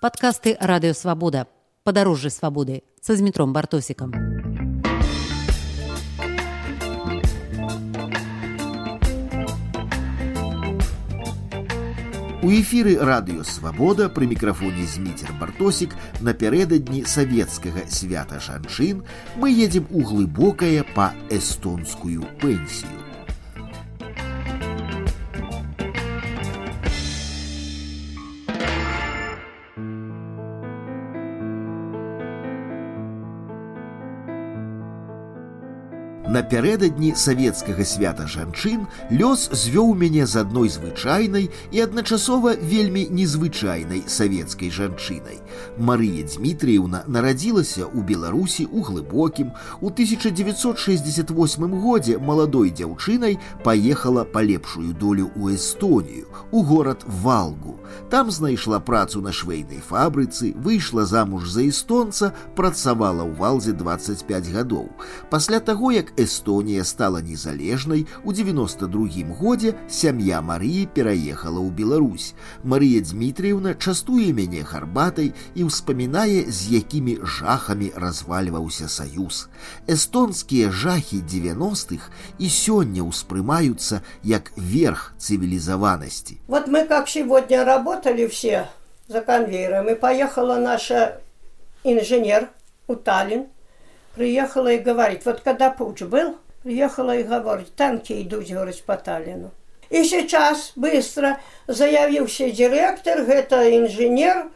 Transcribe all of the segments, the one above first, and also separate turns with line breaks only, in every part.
Падкасты радыёвабода. Падарожжы свабоды са Змітром бартосікам.
У эфіры радыё свабода пры мікрафоне зміцер бартосік напярэдадні савецкага свята жанчын мы едзем у глыбокае па эстонскую пенсію. Напярэдадні савецкага свята жанчын лёс звёў мяне з адной звычайнай і адначасова вельмі незвычайнай савецкай жанчынай. Марыя Дмітріўна нарадзілася ў Беларусі ў глыбокім. У 1968 годзе маладой дзяўчынай паехала па лепшую долю ў Эстонію, у горад Валгу. Там знайшла працу на швейнай фабрыцы, выйшла замуж за эстонца, працавала ў валзе 25 гадоў. Пасля таго, як Эстонія стала незалежнай, у 92 годзе сям'я Марыі пераехала ў Беларусь. Марыя Дмітріўна частуе мяне гарбатай і ўспамінае, з якімі жахамі развальваўся саюз. Эстонскія жахі 90-х і сёння ўспрымаюцца як верх цивилизованности.
Вот мы как сегодня работали все за конвейером, и поехала наша инженер у Таллин, приехала и говорит, вот когда путь был, приехала и говорит, танки идут, говорит, по Таллину. И сейчас быстро заявился директор, это инженер,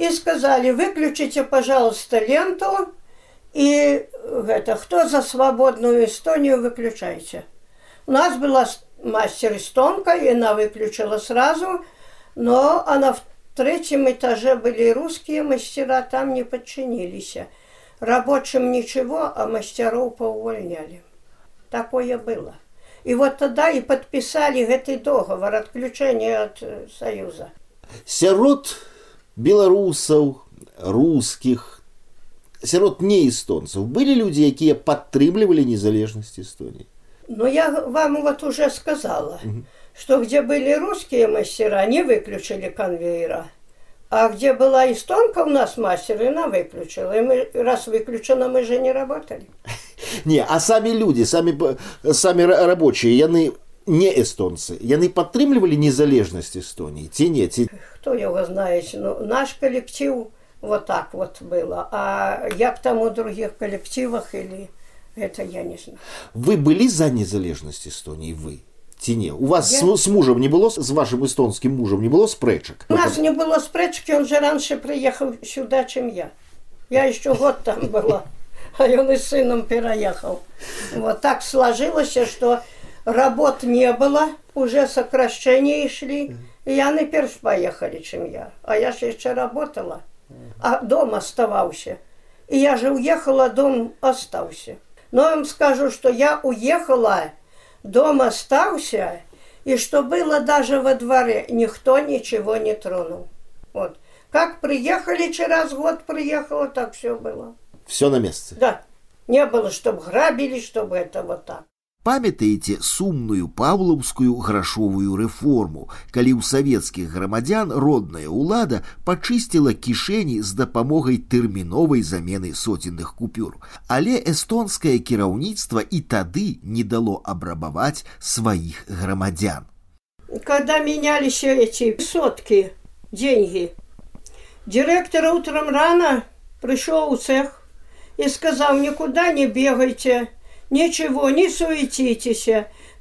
и сказали, выключите, пожалуйста, ленту, и это, кто за свободную Эстонию, выключайте. У нас была мастер эстонка, и она выключила сразу, но а на третьем этаже были русские мастера, там не подчинились. Рабочим ничего, а мастеров поувольняли. Такое было. И вот тогда и подписали этот договор отключения от э, Союза.
Сярод беларусаў, русских, сярод не эстонцев были люди, якія падтрымлівалі незалежнасць Эстонии.
Но я вам вот уже сказала, угу. что где были русские мастера, они выключили конвейера. А где была эстонка у нас мастер, она выключила. И мы, раз выключено, мы же не работали.
Не, а сами люди, сами, сами рабочие, яны не эстонцы, яны падтрымлівалі незалежнасць Эстонии, ці не, ці...
Кто его знает, ну, наш коллектив вот так вот было, а як там у других коллективах или это я не знаю.
Вы были за незалежнасць Эстонии, вы? ці не у вас я... с, с мужем не было с вашим эстонским мужем не было спрэчак
у нас не было спрэчки он же раньше приехал сюда чем я я еще год там была а он и сыном переехал вот так сложилось что работ не было уже сокращения шли и я наперв поехали чем я а я же еще работала а дом оставался и я же уехала дом остался но я вам скажу что я уехала Дом остался, и что было даже во дворе, никто ничего не тронул. Вот. Как приехали, через год приехала, так все было.
Все на месте?
Да. Не было, чтобы грабили, чтобы это вот так.
памятаеце сумную павлаўскую грашовую рэформу калі ў савецкіх грамадзян родная ўлада пачысціла кішэні з дапамогай тэрміновай замены соценных купюр але эстонскае кіраўніцтва і тады не дало абрабаваць сваіх грамадзян
когда менялись эти сотки деньги директор утром рано пришел у цех и сказал никуда не бегайте Ничего, не суетитесь,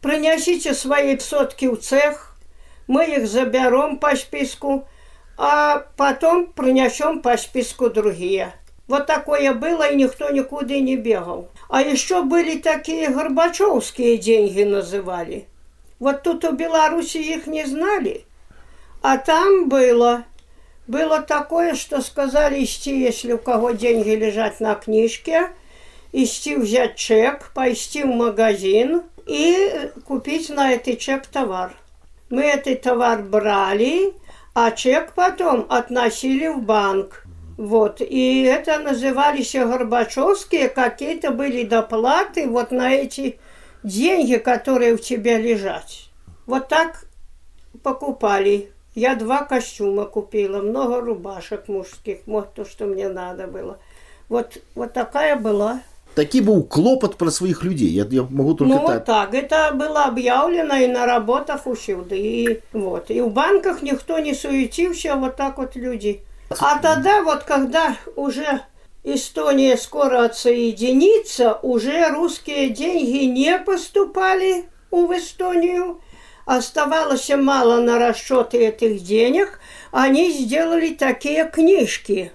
принесите свои сотки в цех, мы их заберем по списку, а потом принесем по списку другие. Вот такое было, и никто никуда не бегал. А еще были такие горбачевские деньги называли. Вот тут у Беларуси их не знали. А там было, было такое, что сказали если у кого деньги лежат на книжке, идти взять чек, пойти в магазин и купить на этот чек товар. Мы этот товар брали, а чек потом относили в банк. Вот, и это назывались Горбачевские, какие-то были доплаты вот на эти деньги, которые у тебя лежат. Вот так покупали Я два костюма купила, много рубашек мужских, вот то, что мне надо было. Вот, вот такая была
Такі быў клопат пра сваіх людзей. Я, я могу только
Ну,
так.
вот так. Это было объявлено и на работах усюды. И, вот. и в банках никто не суетился, вот так вот люди. А тогда вот, когда уже Эстония скоро отсоединится, уже русские деньги не поступали в Эстонию. Оставалось мало на расчеты этих денег. Они сделали такие книжки.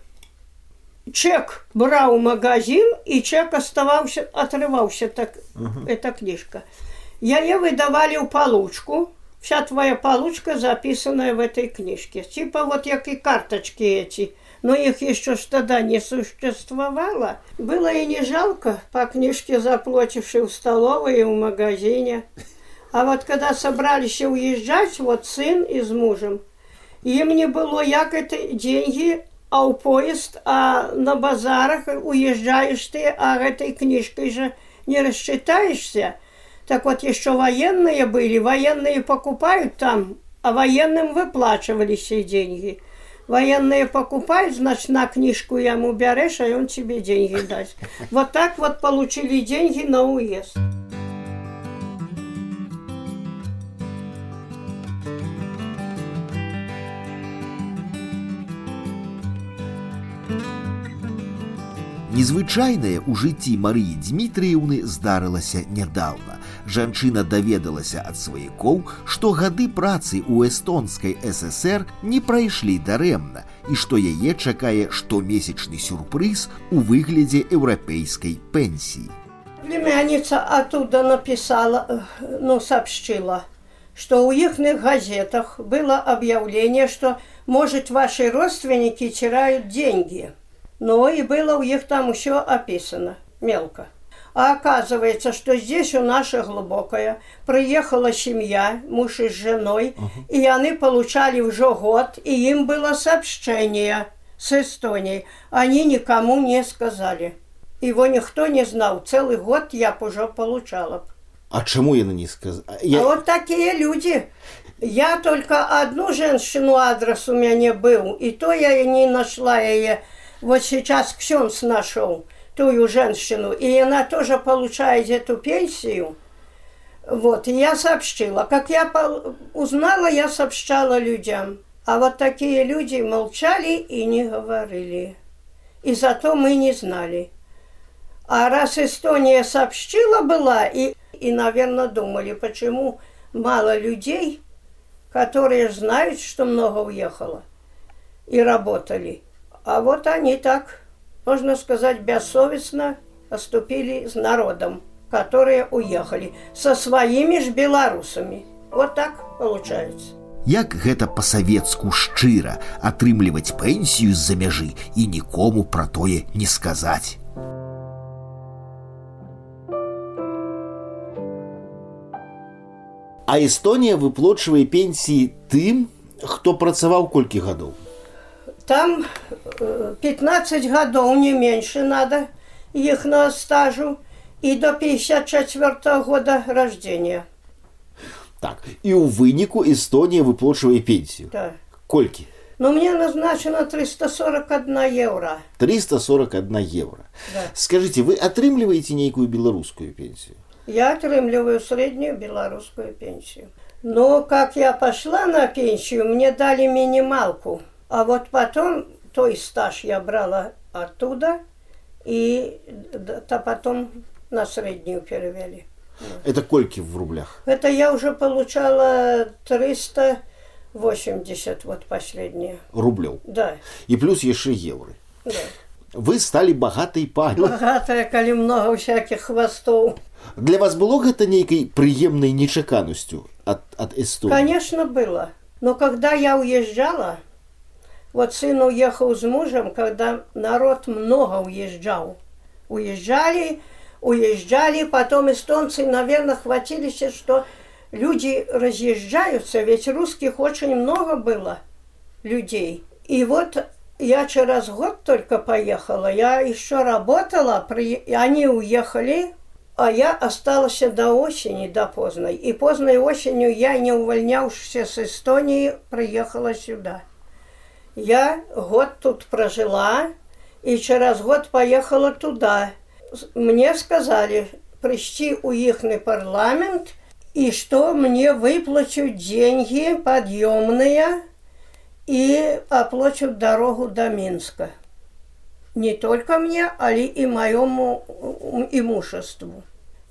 Чек брал магазин, и чек оставался, отрывался, так, эта книжка. Я ее выдавали в получку. Вся твоя получка записанная в этой книжке. Типа вот как и карточки эти. Но их еще тогда не существовало. Было и не жалко по книжке заплатившей в столовой и в магазине. А вот когда собрались уезжать, вот сын и с мужем, им не было як это деньги, а у поезд, а на базарах уезжаешь ты, а этой книжкой же не рассчитаешься. Так вот, еще военные были, военные покупают там, а военным выплачивались все деньги. Военные покупают, значит, на книжку ему берешь, а он тебе деньги даст. Вот так вот получили деньги на уезд.
Незвычайнае ў жыцці Марыі Дмітрыеўны здарылася нядаўна. Жанчына даведалася ад сваякоў, што гады працы ў эстонскай ССР не прайшлі дарэмна і што яе чакае штомесячны сюрпрыз у выглядзе еўрапейскай пенсіі.
Племянница оттуда написала, э, ну, сообщила, что у их газетах было объявление, что, может, ваши родственники теряют деньги. Ну, и было у них там еще описано, мелко. А оказывается, что здесь у наша глубокая приехала семья, муж и с женой, и они получали уже год, и им было сообщение с Эстонией. Они никому не сказали. Его никто не знал. Целый год я б уже получала.
А чаму яна не сказала?
А вот такие люди. Я только одну женщину адрес у меня был, и то я и не нашла ее. Вот сейчас Ксенс нашел ту женщину, и она тоже получает эту пенсию. Вот, и я сообщила. Как я узнала, я сообщала людям. А вот такие люди молчали и не говорили. И зато мы не знали. А раз Эстония сообщила была, и, и наверное, думали, почему мало людей, которые знают, что много уехало и работали. А вот они так, можно сказать, бессовестно поступили с народом, которые уехали, со своими ж белорусами. Вот так получается.
Як гэта па-савецку шчыра атрымліваць пенсію з-за мяжы і нікому пра тое не сказаць. А Эстонія выплочвае пенсіі тым, хто працаваў колькі гадоў.
Там э, 15 годов, не меньше надо их на стажу, и до 54 года рождения.
Так, і ў выніку Эстонія выплочвае пенсію.
Да.
Колькі?
Но мне назначено 341 евро.
341 евро.
Да.
Скажите, вы атрымліваеце нейкую беларускую пенсію?
Я отрымливаю среднюю белорусскую пенсию. Но как я пошла на пенсию, мне дали минималку. А вот потом той стаж я брала оттуда, и д- то потом на среднюю перевели.
Это колькі в рублях?
Это я уже получала 380, вот последнее.
Рублёў.
Да,
І плюс яшчэ еўры.
да.
Вы сталі багатай пані.
Богатая, коли много всяких хвостов.
Для вас было гэта нейкай прыемнай нечаканасцю ад, ад Эстонии?
Конечно, было. Но когда я уезжала, вот сын уехал с мужем, когда народ много уезжал. Уезжали, уезжали, потом эстонцы, наверное, хватились, что люди разъезжаются, ведь русских очень много было людей. И вот я через год только поехала, я еще работала, при- они уехали, А я осталась до осени, до поздной. И поздной осенью я, не увольнявшись с Эстонии, приехала сюда. Я год тут прожила, и через год поехала туда. Мне сказали, прийти у ихный парламент, и что мне выплачут деньги подъемные и оплачут дорогу до Минска. Не только мне, али и моему имуществу.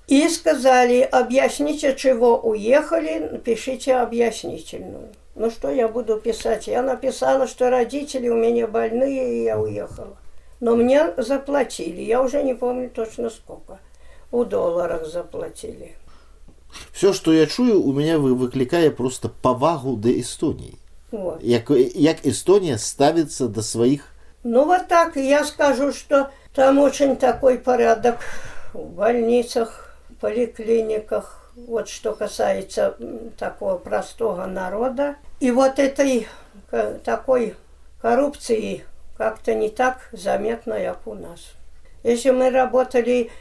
И сказали, объясните, чего уехали, пишите объяснительную. Ну что я буду писать? Я написала, что родители у меня больные, и я уехала. Но мне заплатили. Я уже не помню точно сколько. У долларах заплатили.
Все, что я чую, у меня выкликает просто повагу до Эстонии. Вот. Як, як Эстония ставится до своих...
Ну вот так, я скажу, что там очень такой порядок в больницах, поликлиниках, вот что касается такого простого народа. И вот этой такой коррупции как-то не так заметно, как у нас. Если мы работали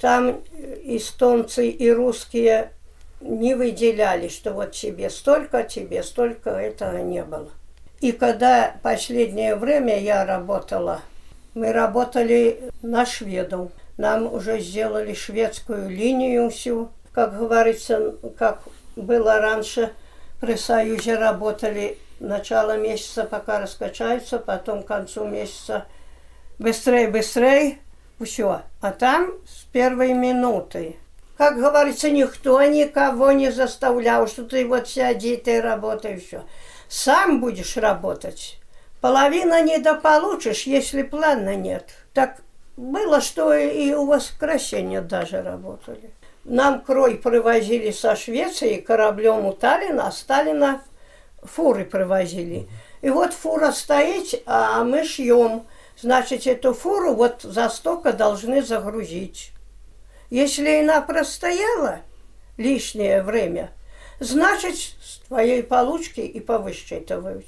там, эстонцы и русские не выделяли, что вот тебе столько, тебе столько, этого не было. И когда последнее время я работала, мы работали на шведов. Нам уже сделали шведскую линию всю, как говорится, как было раньше при Союзе работали начало месяца, пока раскачаются, потом к концу месяца быстрее, быстрее, все. А там с первой минуты. Как говорится, никто никого не заставлял, что ты вот сяди, ты работай, все. Сам будешь работать. Половина недополучишь, если плана нет. Так было, что и у воскресенья даже работали. Нам крой привозили со Швеции кораблем у Таллина, а Сталина фуры привозили. И вот фура стоит, а мы шьем. Значит, эту фуру вот за столько должны загрузить. Если она простояла лишнее время, значит, с твоей получки и повысчитывают.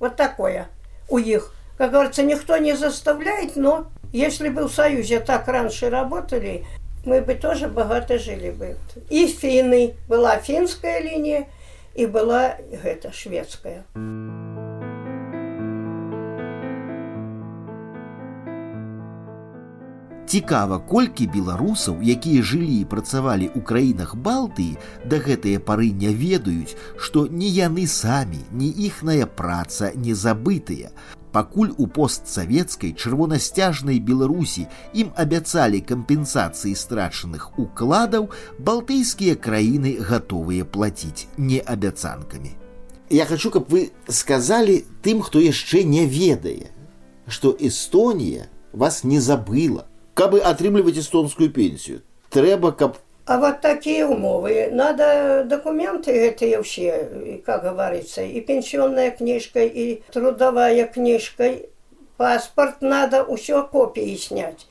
Вот такое у них. Как говорится, никто не заставляет, но если бы в Союзе так раньше работали, мы бы тоже богато жили бы. И финны. Была финская линия, и была гэта шведская.
Цікава, колькі беларусаў, якія жылі і працавалі ў краінах Балтыі, да гэтыя пары не ведаюць, што ні яны самі, ні іхная праца не забытыя, пакуль у постсавецкай чырвонасцяжнай беларусі ім абяцалі кампенсацыі страчаных укладаў балтыйскія краіны гатовыя плаціць не абяцанкамі
я хочу каб вы сказали тым хто яшчэ не ведае что эстонія вас не забыла кабы атрымліваць эстонскую пенсію трэба каб
а вот такие умовы. Надо документы эти все, как говорится, и пенсионная книжка, и трудовая книжка, паспорт надо все копии снять.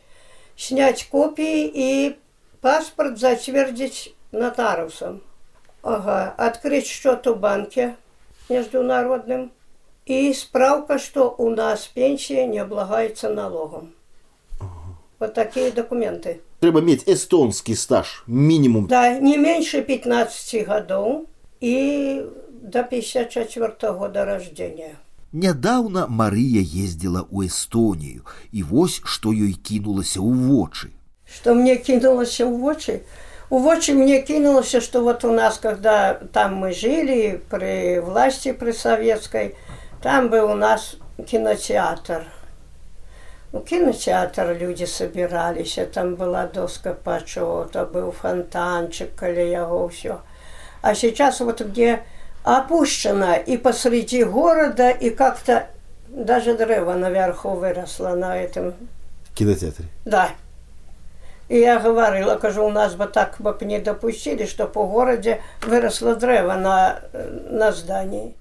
Снять копии и паспорт затвердить нотариусом. Ага, открыть счет в банке международным. И справка, что у нас пенсия не облагается налогом. Вот такие документы.
Треба мець эстонскі стаж мінімум
да не меньше 15 гадоў і до 54 года рождения
нядаўна Марыя ездзіла ў Эстонію і вось што ёй кінулася ў вочы
что мне кинулася ў вочы у вочы мне кинулася что вот у нас когда там мы жили при власти при советской там бы у нас кинотеатр у кинотеатр люди собирались, там была доска почета, был фонтанчик, коли его все. А сейчас вот где опущено и посреди города, и как-то даже древо наверху выросло на этом
кинотеатре.
Да. И я говорила, кажу, у нас бы так бы не допустили, что по городе выросло древо на, на здании.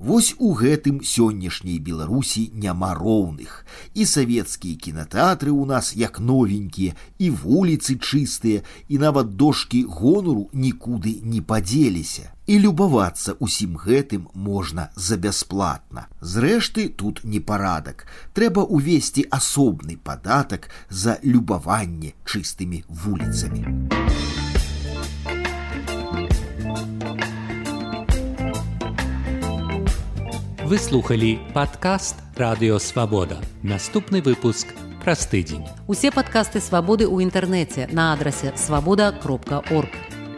Вось у гэтым сённяшняй беларусі няма роўных і савецкія кінотэатры ў нас як новенькія і вуліцы чыстыя і нават дошки гонору нікуды не падзеліся і любавацца усім гэтым можна за бясплатна зрэшты тут непарадак трэба увесці асобны падатак за любаванне чыстымі вуліцамі
Вы слухали падкаст радыёвабода наступны выпуск праз тыдзень
Усе падкасты свабоды ў інтэрнэце на адрасе свабода кропка орг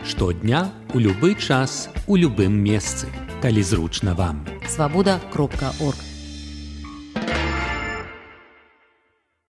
штодня у любы час у любым месцы калі зручна вам
свабода кропка орг